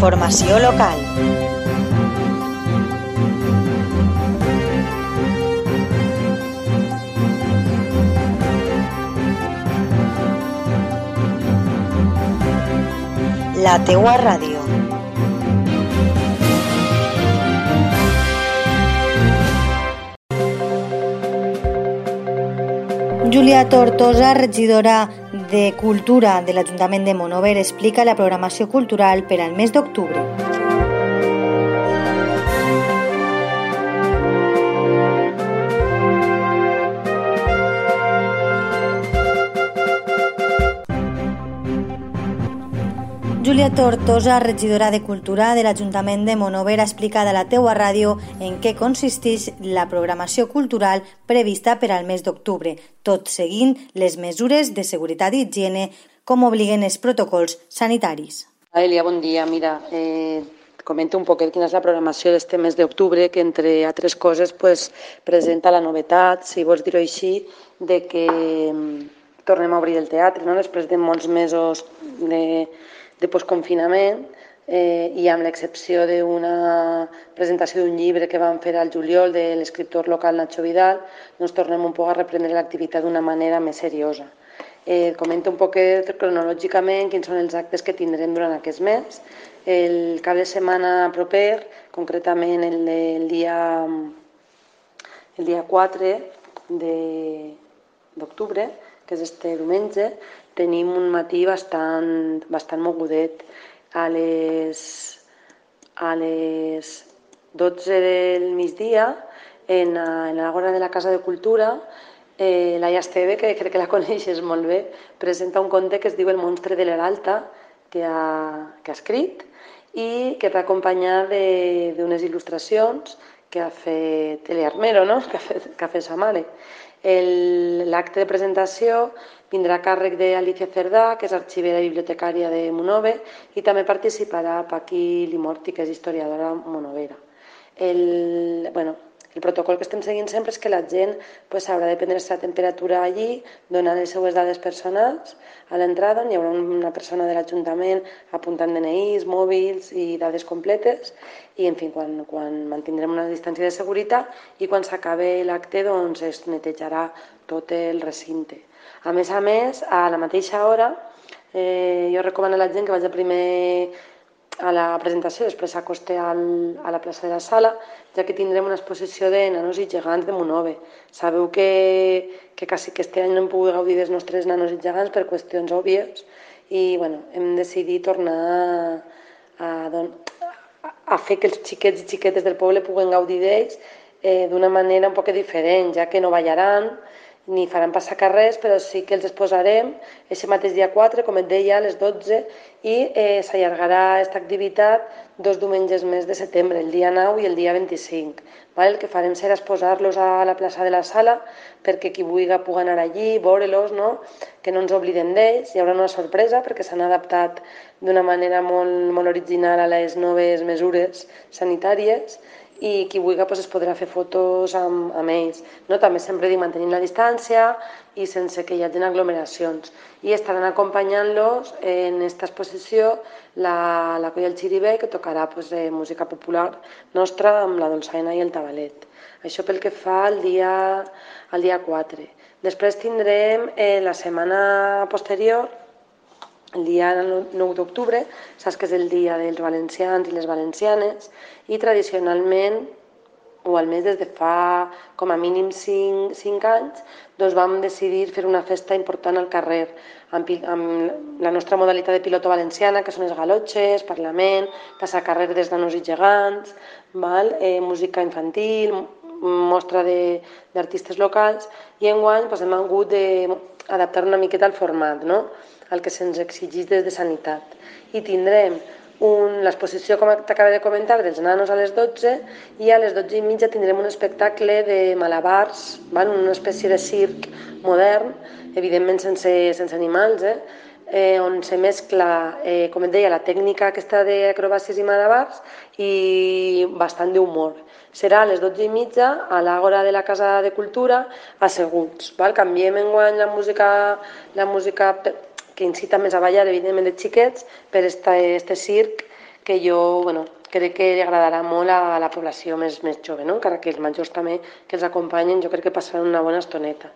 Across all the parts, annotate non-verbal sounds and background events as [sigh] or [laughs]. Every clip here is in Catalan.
Informació local. La teua ràdio. Júlia Tortosa, regidora de Cultura de l'Ajuntament de Monover, explica la programació cultural per al mes d'octubre. Júlia Tortosa, regidora de Cultura de l'Ajuntament de Monover, ha explicat a la teua ràdio en què consisteix la programació cultural prevista per al mes d'octubre, tot seguint les mesures de seguretat i higiene com obliguen els protocols sanitaris. Elia, bon dia. Mira, eh, comento un poquet quina és la programació d'este mes d'octubre, que entre altres coses pues, presenta la novetat, si vols dir-ho així, de que mm, tornem a obrir el teatre, no? després de molts mesos de, de postconfinament eh, i amb l'excepció d'una presentació d'un llibre que vam fer al juliol de l'escriptor local Nacho Vidal, doncs tornem un poc a reprendre l'activitat d'una manera més seriosa. Eh, comento un poc cronològicament quins són els actes que tindrem durant aquest mes. El cap de setmana proper, concretament el, el dia el dia 4 d'octubre, que és este diumenge, tenim un matí bastant, bastant mogudet. A les, a les 12 del migdia, en, en l'Agora de la Casa de Cultura, eh, Laia Esteve, que crec que la [laughs] coneixes molt bé, presenta un conte que es diu El monstre de l'Heralta, que ha, que ha escrit, i que va acompanyar d'unes il·lustracions que ha fet Eli Armero, no? [laughs] que, ha fet, que ha fet sa mare. L'acte de presentació vindrà a càrrec d'Alicia Cerdà, que és arxivera i bibliotecària de Monove, i també participarà Paqui Limorti, que és historiadora monovera. El, bueno, el protocol que estem seguint sempre és que la gent pues, haurà de prendre la temperatura allí, donant les seues dades personals a l'entrada, on hi haurà una persona de l'Ajuntament apuntant DNIs, mòbils i dades completes, i en fi, quan, quan mantindrem una distància de seguretat i quan s'acabi l'acte doncs, es netejarà tot el recinte. A més a més, a la mateixa hora, eh, jo recomano a la gent que vagi primer a la presentació, després s'acosta a la plaça de la Sala, ja que tindrem una exposició de nanos i gegants de Monove. Sabeu que, que quasi que este any no hem pogut gaudir dels nostres nanos i gegants per qüestions òbvies i bueno, hem decidit tornar a, a, a fer que els xiquets i xiquetes del poble puguen gaudir d'ells eh, d'una manera un poc diferent, ja que no ballaran, ni faran passar carrers, però sí que els exposarem aquest mateix dia 4, com et deia, a les 12, i eh, s'allargarà aquesta activitat dos diumenges més de setembre, el dia 9 i el dia 25. Val? El que farem serà exposar-los a la plaça de la Sala perquè qui vulgui pugui anar allí, veure-los, no? que no ens oblidem d'ells. Hi haurà una sorpresa perquè s'han adaptat d'una manera molt, molt original a les noves mesures sanitàries i qui vulgui pues, es podrà fer fotos amb, amb ells. No? També sempre dic mantenint la distància i sense que hi hagi aglomeracions. I estaran acompanyant-los en aquesta exposició la, la Colla del Xiribé, que tocarà pues, eh, música popular nostra amb la dolçaina i el tabalet. Això pel que fa al dia, al dia 4. Després tindrem eh, la setmana posterior el dia 9 d'octubre, saps que és el dia dels valencians i les valencianes, i tradicionalment, o almenys des de fa com a mínim 5, 5 anys, doncs vam decidir fer una festa important al carrer, amb, amb la nostra modalitat de piloto valenciana, que són els galotxes, parlament, passar carrer des nanos i gegants, val? Eh, música infantil, mostra d'artistes locals, i enguany doncs, hem hagut d'adaptar una miqueta al format, no? el que se'ns exigeix des de sanitat. I tindrem l'exposició, com t'acaba de comentar, dels nanos a les 12 i a les 12 i mitja tindrem un espectacle de malabars, val? una espècie de circ modern, evidentment sense, sense animals, eh? eh, on se mescla, eh, com et deia, la tècnica aquesta d'acrobàcies i malabars i bastant d'humor. Serà a les 12 i mitja a l'Àgora de la Casa de Cultura asseguts. Val? Canviem enguany la música, la música que incita més a ballar, evidentment, de xiquets, per este, este circ que jo bueno, crec que li agradarà molt a la població més, més jove, no? encara que els majors també que els acompanyen, jo crec que passaran una bona estoneta.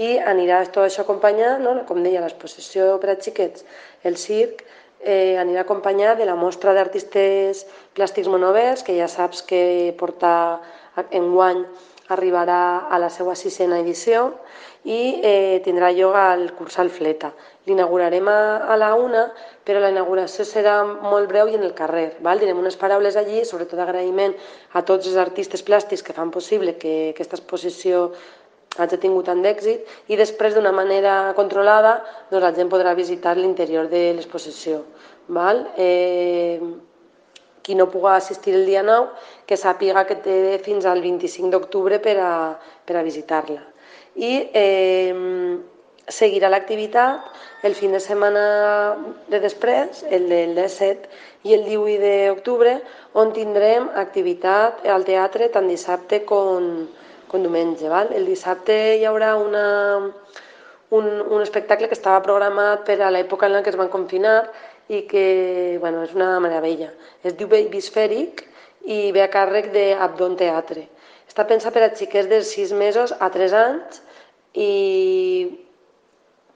I anirà tot això acompanyat, no? com deia, l'exposició per a xiquets, el circ, eh, anirà acompanyat de la mostra d'artistes plàstics monovers, que ja saps que porta enguany arribarà a la seva sisena edició i eh, tindrà lloc al Cursal Fleta. L'inaugurarem a, a la una, però la inauguració serà molt breu i en el carrer. Val? Direm unes paraules allí, sobretot agraïment a tots els artistes plàstics que fan possible que aquesta exposició hagi tingut tant d'èxit i després d'una manera controlada doncs la gent podrà visitar l'interior de l'exposició. Eh, qui no pugui assistir el dia 9, que sàpiga que té fins al 25 d'octubre per a, per a visitar-la. I eh, seguirà l'activitat el fin de setmana de després, el del 17 i el 18 d'octubre, on tindrem activitat al teatre tant dissabte com, com diumenge. Val? El dissabte hi haurà una, un, un espectacle que estava programat per a l'època en la que es van confinar i que bueno, és una meravella. Es diu Baby Esfèric i ve a càrrec d'Abdon Teatre. Està pensat per a xiquets de 6 mesos a 3 anys i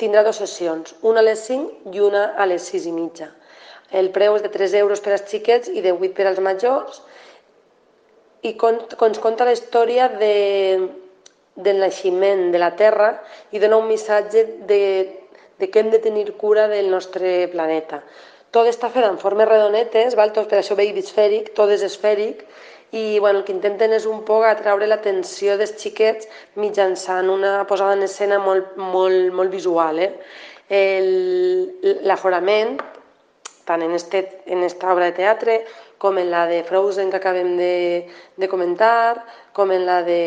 tindrà dues sessions, una a les 5 i una a les 6 i mitja. El preu és de 3 euros per als xiquets i de 8 per als majors i ens conta la història de, del naixement de la Terra i dona un missatge de de que hem de tenir cura del nostre planeta. Tot està fet en formes redonetes, val? tot per això baby esfèric, tot és esfèric, i bueno, el que intenten és un poc atraure l'atenció dels xiquets mitjançant una posada en escena molt, molt, molt visual. Eh? L'aforament, tant en, este, en esta obra de teatre com en la de Frozen que acabem de, de comentar, com en la de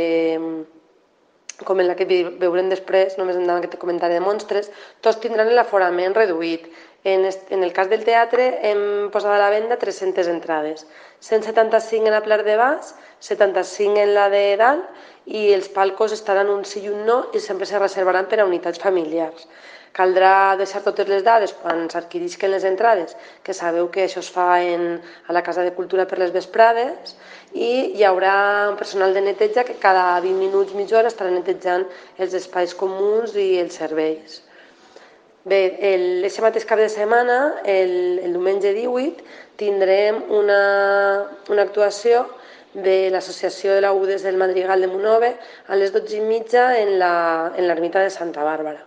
com en la que veurem després, només endavant que comentaré de monstres, tots tindran l'aforament reduït. En, en el cas del teatre hem posat a la venda 300 entrades, 175 en la Plar de Bas, 75 en la de dalt i els palcos estaran un sí i un no i sempre se reservaran per a unitats familiars. Caldrà deixar totes les dades quan s'adquirisquen les entrades, que sabeu que això es fa en, a la Casa de Cultura per les vesprades, i hi haurà un personal de neteja que cada 20 minuts, mitja hora, estarà netejant els espais comuns i els serveis. Bé, el, aquest mateix cap de setmana, el, el diumenge 18, tindrem una, una actuació de l'Associació de la UDES del Madrigal de Monove a les 12 i mitja en l'ermita de Santa Bàrbara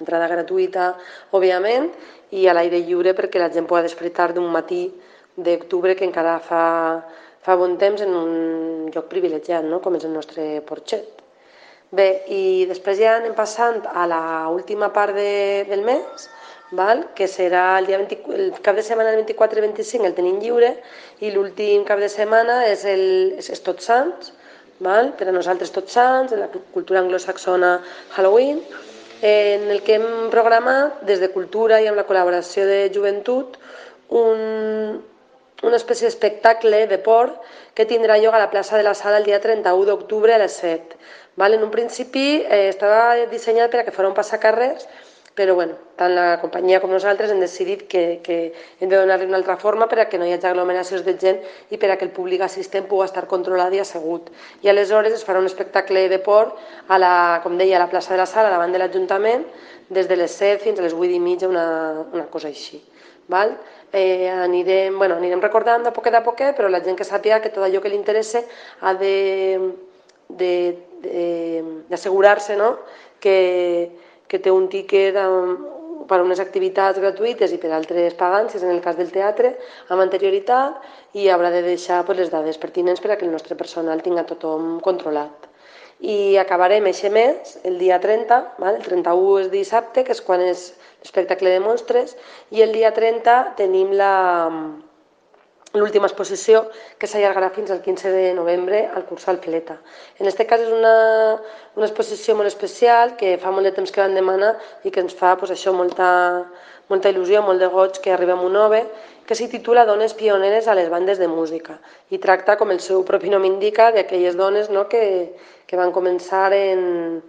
entrada gratuïta, òbviament, i a l'aire lliure perquè la gent pugui despertar d'un matí d'octubre que encara fa, fa bon temps en un lloc privilegiat, no? com és el nostre porxet. Bé, i després ja anem passant a la última part de, del mes, val? que serà el, dia 20, el cap de setmana del 24 i 25 el tenim lliure i l'últim cap de setmana és, el, és, és Tots Sants, val? per a nosaltres Tots Sants, en la cultura anglosaxona Halloween, en el que hem programat des de Cultura i amb la col·laboració de Joventut un, una espècie d'espectacle de port que tindrà lloc a la plaça de la Sala el dia 31 d'octubre a les 7. Val? En un principi eh, estava dissenyat per a que fos un passacarrers però bueno, tant la companyia com nosaltres hem decidit que, que hem de donar-li una altra forma per a que no hi hagi aglomeracions de gent i per a que el públic assistent pugui estar controlat i assegut. I aleshores es farà un espectacle de port a la, com deia, a la plaça de la Sala, davant de l'Ajuntament, des de les 7 fins a les 8 i mitja, una, una cosa així. Val? Eh, anirem, bueno, anirem recordant de poquet a poquet, però la gent que sàpiga que tot allò que li interessa ha d'assegurar-se no? que, que té un tiquet amb, per a unes activitats gratuïtes i per altres pagants, és en el cas del teatre, amb anterioritat, i haurà de deixar pues, les dades pertinents per a que el nostre personal tinga tothom controlat. I acabarem aquest mes, el dia 30, val? el 31 és dissabte, que és quan és l'espectacle de monstres, i el dia 30 tenim la, l'última exposició que s'allargarà fins al 15 de novembre al Cursal Fileta. En aquest cas és una, una exposició molt especial que fa molt de temps que van demanar i que ens fa pues, això molta, molta il·lusió, molt de goig que arribem un nove, que s'hi titula Dones pioneres a les bandes de música i tracta, com el seu propi nom indica, d'aquelles dones no, que, que van començar en,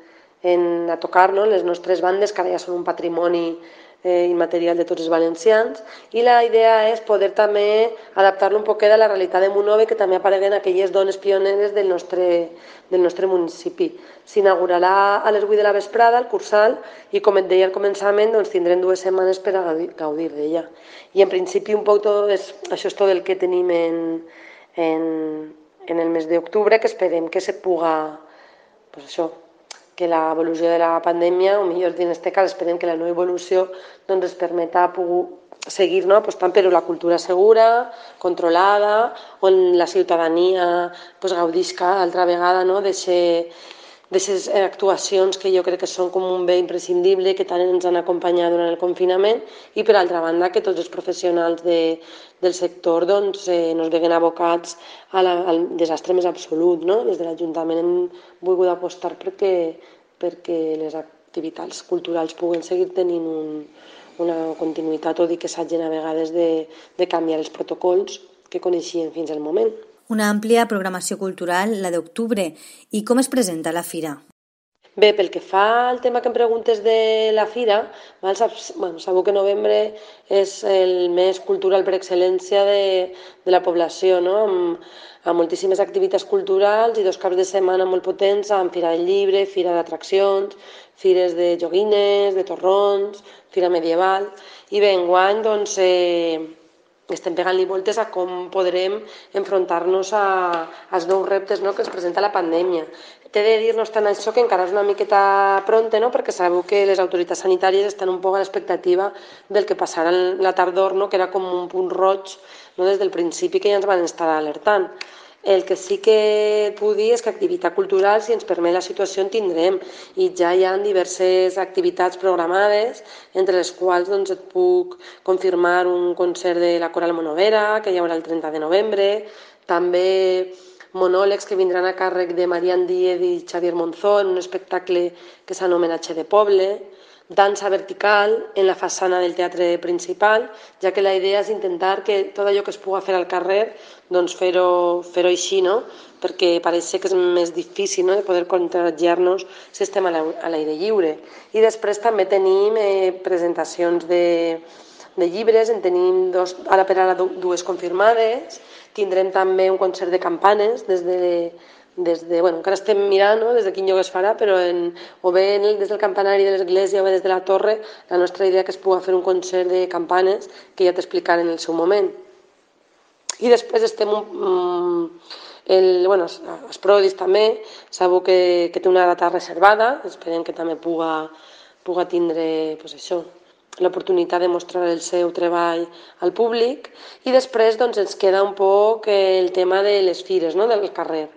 en, a tocar no, les nostres bandes, que ara ja són un patrimoni eh, immaterial de tots els valencians i la idea és poder també adaptar-lo un poquet a la realitat de Monove que també apareguen aquelles dones pioneres del nostre, del nostre municipi. S'inaugurarà a les 8 de la vesprada el cursal i com et deia al començament doncs tindrem dues setmanes per a gaudir d'ella. I en principi un poc tot és, això és tot el que tenim en, en, en el mes d'octubre que esperem que se puga pues això, que l'evolució de la pandèmia, o millor dit, en aquest cas, esperem que la nova evolució doncs, ens permeta seguir no? apostant per la cultura segura, controlada, on la ciutadania pues, gaudisca altra vegada no? de ser d'aquestes actuacions que jo crec que són com un bé imprescindible que tant ens han acompanyat durant el confinament i per altra banda que tots els professionals de, del sector doncs, eh, nos veguen abocats a la, al desastre més absolut. No? Des de l'Ajuntament hem volgut apostar perquè, perquè les activitats culturals puguen seguir tenint un, una continuïtat o dir que s'hagin a vegades de, de canviar els protocols que coneixien fins al moment una àmplia programació cultural, la d'octubre. I com es presenta la fira? Bé, pel que fa al tema que em preguntes de la fira, val, saps, bueno, sabeu que novembre és el mes cultural per excel·lència de, de la població, no? amb, amb moltíssimes activitats culturals i dos caps de setmana molt potents amb Fira del Llibre, Fira d'atraccions, fires de joguines, de torrons, Fira medieval. I bé, enguany, doncs, eh, estem pegant-li voltes a com podrem enfrontar-nos als nous reptes no, que ens presenta la pandèmia. T'he de dir, no obstant això, que encara és una miqueta pronta, no? perquè sabeu que les autoritats sanitàries estan un poc a l'expectativa del que passarà la tardor, no? que era com un punt roig no? des del principi que ja ens van estar alertant. El que sí que puc dir és que activitat cultural, si ens permet la situació, en tindrem. I ja hi ha diverses activitats programades, entre les quals doncs, et puc confirmar un concert de la Coral Monovera, que hi haurà el 30 de novembre, també monòlegs que vindran a càrrec de Marian Díez i Xavier Monzó en un espectacle que s'anomena Che de Poble, dansa vertical en la façana del teatre principal, ja que la idea és intentar que tot allò que es pugui fer al carrer, doncs fer-ho fer, així, no? perquè pareix que és més difícil no? de poder contagiar-nos si estem a l'aire lliure. I després també tenim eh, presentacions de, de llibres, en tenim dos, ara per ara dues confirmades, tindrem també un concert de campanes des de des de, bueno, encara estem mirant no? des de quin lloc es farà, però en, o bé en des del campanari de l'església o bé des de la torre, la nostra idea que es pugui fer un concert de campanes que ja t'explicaré en el seu moment. I després estem un, el, bueno, els Prodis també, sabeu que, que té una data reservada, esperem que també puga, puga tindre pues això, l'oportunitat de mostrar el seu treball al públic i després doncs, ens queda un poc el tema de les fires no? del carrer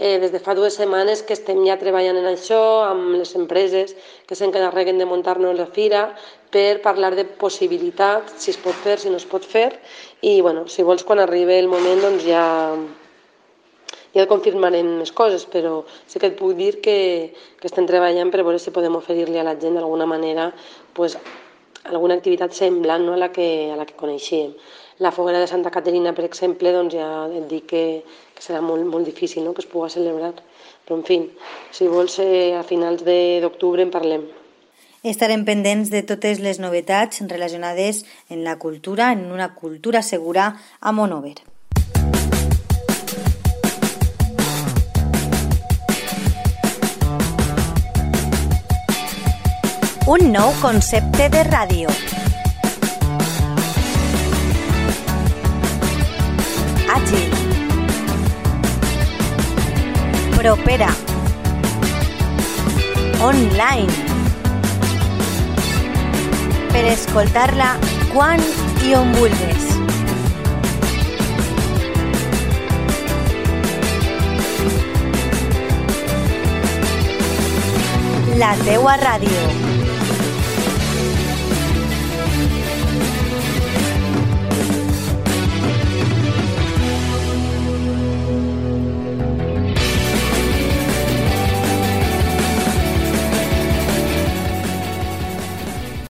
Eh, des de fa dues setmanes que estem ja treballant en això amb les empreses que s'encarreguen de muntar-nos la fira per parlar de possibilitats, si es pot fer, si no es pot fer, i bueno, si vols quan arribi el moment doncs ja, ja confirmarem més coses, però sí que et puc dir que, que estem treballant per veure si podem oferir-li a la gent d'alguna manera pues, alguna activitat semblant no, a, la que, a la que coneixíem. La foguera de Santa Caterina, per exemple, doncs ja et dic que, que serà molt, molt difícil no? que es pugui celebrar. Però, en fi, si vols, eh, a finals d'octubre en parlem. Estarem pendents de totes les novetats relacionades en la cultura, en una cultura segura a Monover. Un nou concepte de ràdio. àgil, propera, online, per escoltar-la quan i on. La teua ràdio.